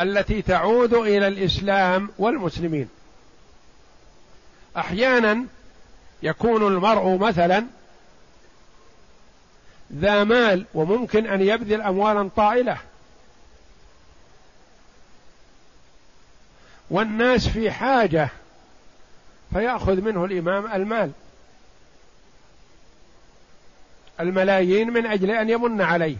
التي تعود إلى الإسلام والمسلمين. أحيانا يكون المرء مثلا ذا مال وممكن أن يبذل اموالا طائلة. والناس في حاجة فيأخذ منه الإمام المال. الملايين من أجل أن يمن عليه.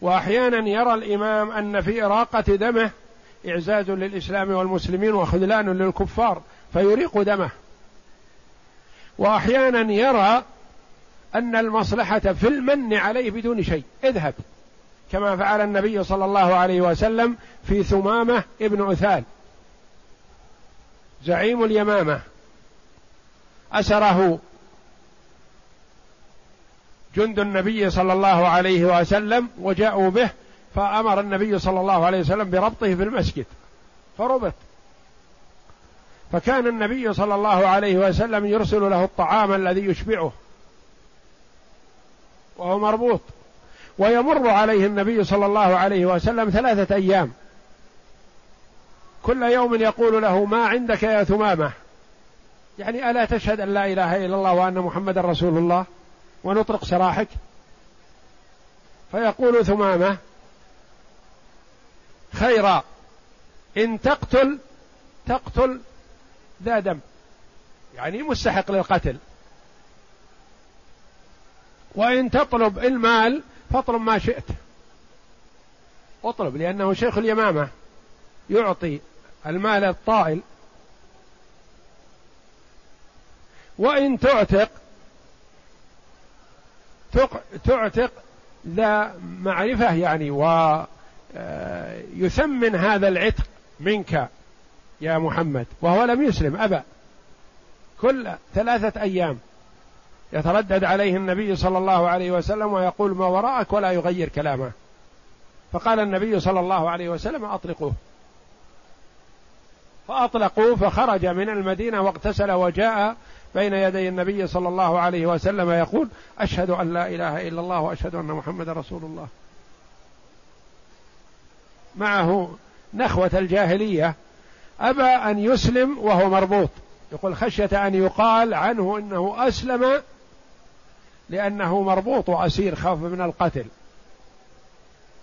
وأحيانا يرى الإمام أن في إراقة دمه إعزاز للإسلام والمسلمين وخذلان للكفار فيريق دمه. وأحيانا يرى أن المصلحة في المن عليه بدون شيء. اذهب كما فعل النبي صلى الله عليه وسلم في ثمامة ابن اثال زعيم اليمامة. أسره جند النبي صلى الله عليه وسلم وجاءوا به فأمر النبي صلى الله عليه وسلم بربطه في المسجد فربط. فكان النبي صلى الله عليه وسلم يرسل له الطعام الذي يشبعه وهو مربوط. ويمر عليه النبي صلى الله عليه وسلم ثلاثة أيام. كل يوم يقول له ما عندك يا ثمامة؟ يعني ألا تشهد أن لا إله إلا الله وأن محمد رسول الله ونطرق سراحك؟ فيقول ثمامة خيرا إن تقتل تقتل ذا دم. يعني مستحق للقتل. وإن تطلب المال فاطلب ما شئت. اطلب لأنه شيخ اليمامة يعطي المال الطائل. وإن تعتق تعتق ذا معرفة يعني ويثمن آه، هذا العتق منك يا محمد وهو لم يسلم أبى كل ثلاثة أيام يتردد عليه النبي صلى الله عليه وسلم ويقول ما وراءك ولا يغير كلامه. فقال النبي صلى الله عليه وسلم أطلقوه فأطلقوه فخرج من المدينة واغتسل وجاء بين يدي النبي صلى الله عليه وسلم يقول أشهد أن لا إله إلا الله وأشهد أن محمد رسول الله. معه نخوة الجاهلية. أبى أن يسلم وهو مربوط. يقول خشية أن يقال عنه إنه أسلم لأنه مربوط وأسير خاف من القتل.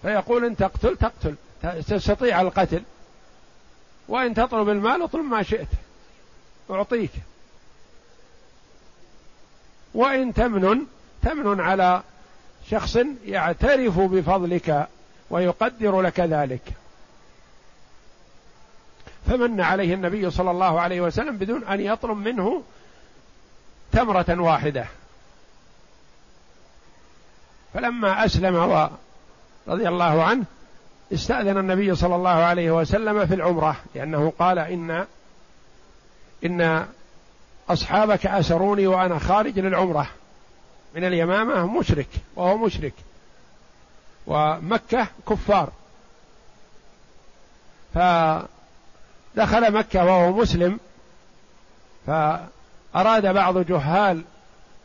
فيقول إن تقتل تقتل. تستطيع القتل. وإن تطلب المال اطلب ما شئت. أعطيك. وإن تمنن تمنن على شخص يعترف بفضلك ويقدر لك ذلك. فمن عليه النبي صلى الله عليه وسلم بدون أن يطلب منه تمرة واحدة. فلما أسلم رضي الله عنه استأذن النبي صلى الله عليه وسلم في العمرة لأنه قال إن إن أصحابك أسروني وأنا خارج للعمرة. من اليمامة مشرك وهو مشرك. ومكة كفار. ف دخل مكة وهو مسلم فأراد بعض جهال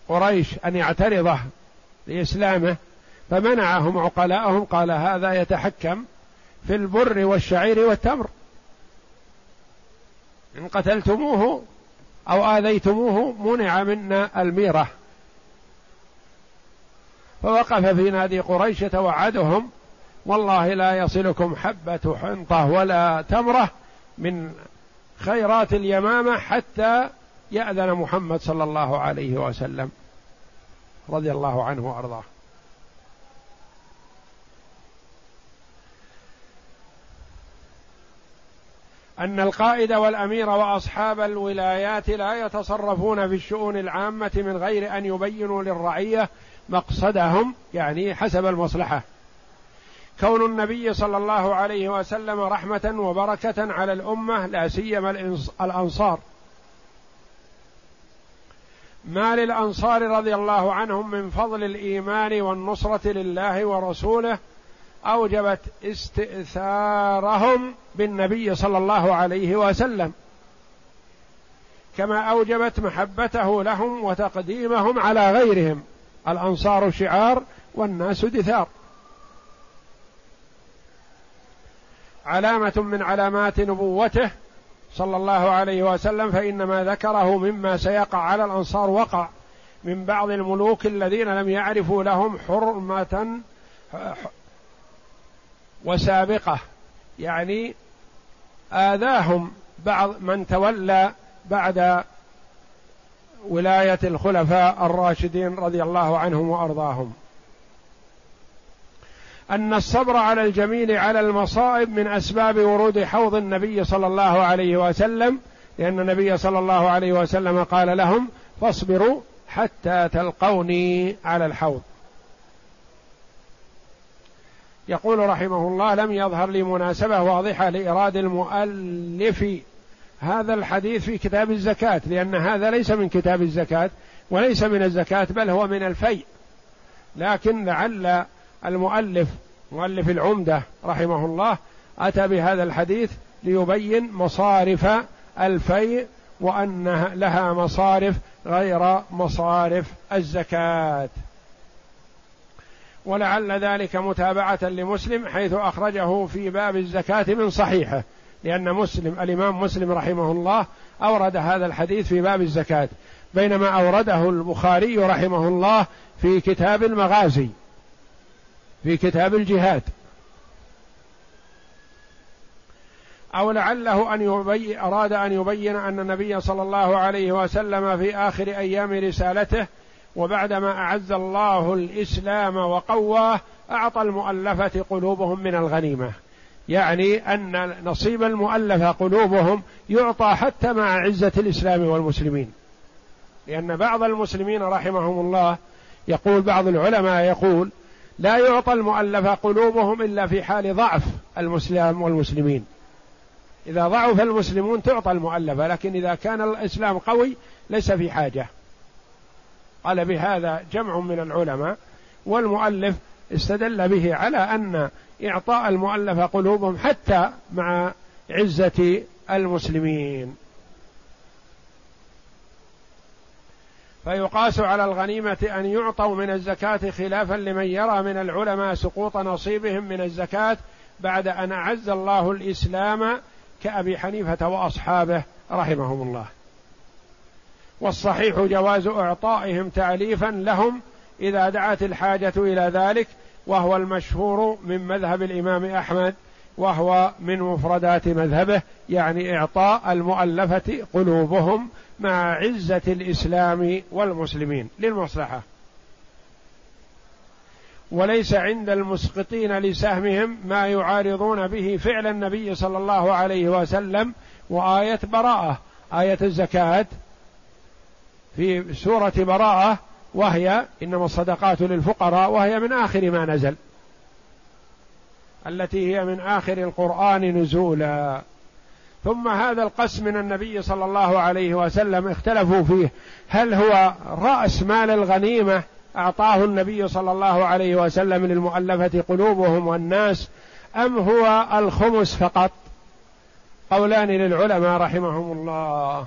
قريش أن يعترضه لإسلامه فمنعهم عقلاءهم قال هذا يتحكم في البر والشعير والتمر. إن قتلتموه أو آذيتموه منع منا الميرة. فوقف في نادي قريش توعدهم والله لا يصلكم حبة حنطة ولا تمرة من خيرات اليمامة حتى يأذن محمد صلى الله عليه وسلم. رضي الله عنه وأرضاه. أن القائد والأمير وأصحاب الولايات لا يتصرفون في الشؤون العامة من غير أن يبينوا للرعية مقصدهم يعني حسب المصلحة. كون النبي صلى الله عليه وسلم رحمة وبركة على الأمة لا سيما الأنصار. ما للأنصار رضي الله عنهم من فضل الإيمان والنصرة لله ورسوله أوجبت استئثارهم بالنبي صلى الله عليه وسلم. كما أوجبت محبته لهم وتقديمهم على غيرهم. الأنصار شعار والناس دثار. علامة من علامات نبوته صلى الله عليه وسلم فإن ما ذكره مما سيقع على الأنصار وقع. من بعض الملوك الذين لم يعرفوا لهم حرمة وسابقة يعني آذاهم بعض من تولى بعد ولاية الخلفاء الراشدين رضي الله عنهم وأرضاهم. أن الصبر على الجميل على المصائب من أسباب ورود حوض النبي صلى الله عليه وسلم لأن النبي صلى الله عليه وسلم قال لهم فاصبروا حتى تلقوني على الحوض. يقول رحمه الله لم يظهر لي مناسبة واضحة لإيراد المؤلف هذا الحديث في كتاب الزكاة لأن هذا ليس من كتاب الزكاة وليس من الزكاة بل هو من الفيء. لكن لعل المؤلف مؤلف العمدة رحمه الله أتى بهذا الحديث ليبين مصارف الفيء وأن لها مصارف غير مصارف الزكاة. ولعل ذلك متابعة لمسلم حيث أخرجه في باب الزكاة من صحيحه لأن مسلم الإمام مسلم رحمه الله أورد هذا الحديث في باب الزكاة بينما أورده البخاري رحمه الله في كتاب المغازي في كتاب الجهاد. أو لعله أن يبين أراد أن يبين أن النبي صلى الله عليه وسلم في آخر أيام رسالته وبعدما أعز الله الإسلام وقواه أعطى المؤلفة قلوبهم من الغنيمة. يعني أن نصيب المؤلفة قلوبهم يعطى حتى مع عزة الإسلام والمسلمين. لأن بعض المسلمين رحمهم الله يقول بعض العلماء يقول لا يعطى المؤلفة قلوبهم إلا في حال ضعف المسلم والمسلمين. إذا ضعف المسلمون تعطى المؤلفة لكن إذا كان الإسلام قوي ليس في حاجة. قال بهذا جمع من العلماء والمؤلف استدل به على أن إعطاء المؤلفة قلوبهم حتى مع عزة المسلمين. فيقاس على الغنيمة أن يعطوا من الزكاة خلافا لمن يرى من العلماء سقوط نصيبهم من الزكاة بعد أن أعز الله الإسلام كأبي حنيفة وأصحابه رحمهم الله. والصحيح جواز إعطائهم تعليفا لهم إذا دعت الحاجة إلى ذلك وهو المشهور من مذهب الإمام أحمد وهو من مفردات مذهبه يعني إعطاء المؤلفة قلوبهم مع عزة الإسلام والمسلمين للمصلحة. وليس عند المسقطين لسهمهم ما يعارضون به فعل النبي صلى الله عليه وسلم وآية براءة آية الزكاة. في سورة براءة وهي إنما الصدقات للفقراء وهي من آخر ما نزل. التي هي من آخر القرآن نزولا. ثم هذا القسم من النبي صلى الله عليه وسلم اختلفوا فيه. هل هو رأس مال الغنيمة؟ أعطاه النبي صلى الله عليه وسلم للمؤلفة قلوبهم والناس أم هو الخمس فقط؟ قولان للعلماء رحمهم الله.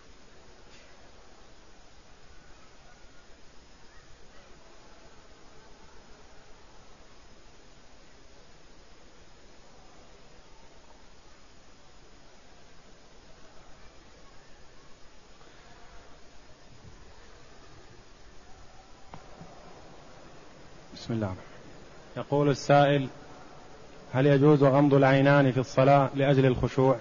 بسم الله. يقول السائل هل يجوز غمض العينان في الصلاة لأجل الخشوع؟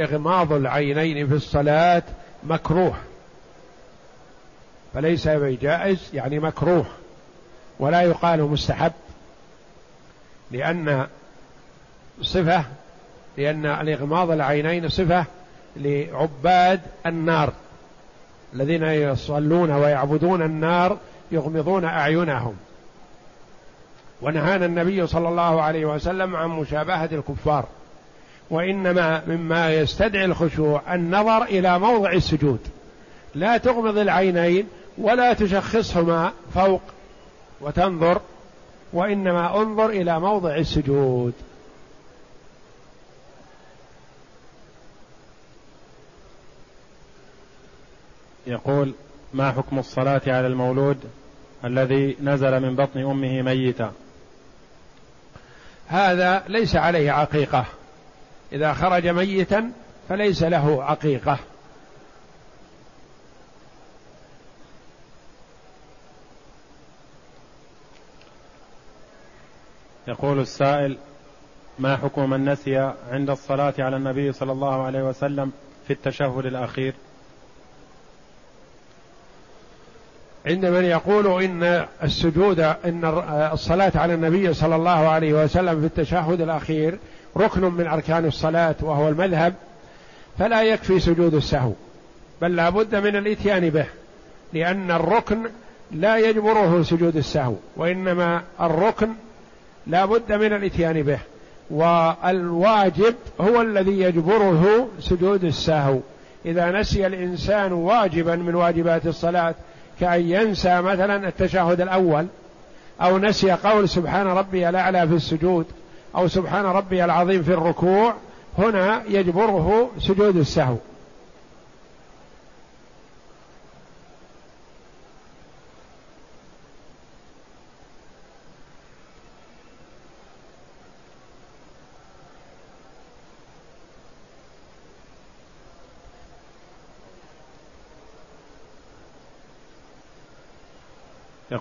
إغماض العينين في الصلاة مكروه فليس بجائز يعني مكروه ولا يقال مستحب لأن صفة لأن الإغماض العينين صفة لعباد النار الذين يصلون ويعبدون النار يغمضون أعينهم. ونهانا النبي صلى الله عليه وسلم عن مشابهة الكفار. وإنما مما يستدعي الخشوع النظر إلى موضع السجود. لا تغمض العينين ولا تشخصهما فوق وتنظر وإنما انظر إلى موضع السجود. يقول ما حكم الصلاة على المولود الذي نزل من بطن أمه ميتا؟ هذا ليس عليه عقيقة. إذا خرج ميتا فليس له عقيقة. يقول السائل ما حكم من نسي عند الصلاة على النبي صلى الله عليه وسلم في التشهد الأخير؟ عند من يقول إن السجود إن الصلاة على النبي صلى الله عليه وسلم في التشهد الأخير ركن من أركان الصلاة وهو المذهب فلا يكفي سجود السهو بل لا بد من الإتيان به لأن الركن لا يجبره سجود السهو وإنما الركن لا بد من الإتيان به والواجب هو الذي يجبره سجود السهو. إذا نسي الإنسان واجبا من واجبات الصلاة كأن ينسى مثلا التشهد الأول أو نسي قول سبحان ربي الأعلى في السجود أو سبحان ربي العظيم في الركوع هنا يجبره سجود السهو.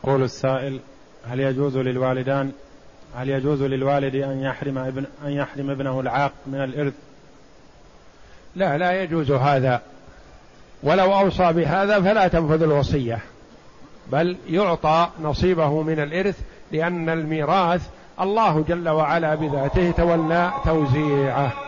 يقول السائل هل يجوز للوالدان هل يجوز للوالد أن يحرم ابن أن يحرم ابنه العاق من الإرث؟ لا لا يجوز هذا. ولو أوصى بهذا فلا تنفذ الوصية. بل يعطى نصيبه من الإرث لأن الميراث الله جل وعلا بذاته تولى توزيعه.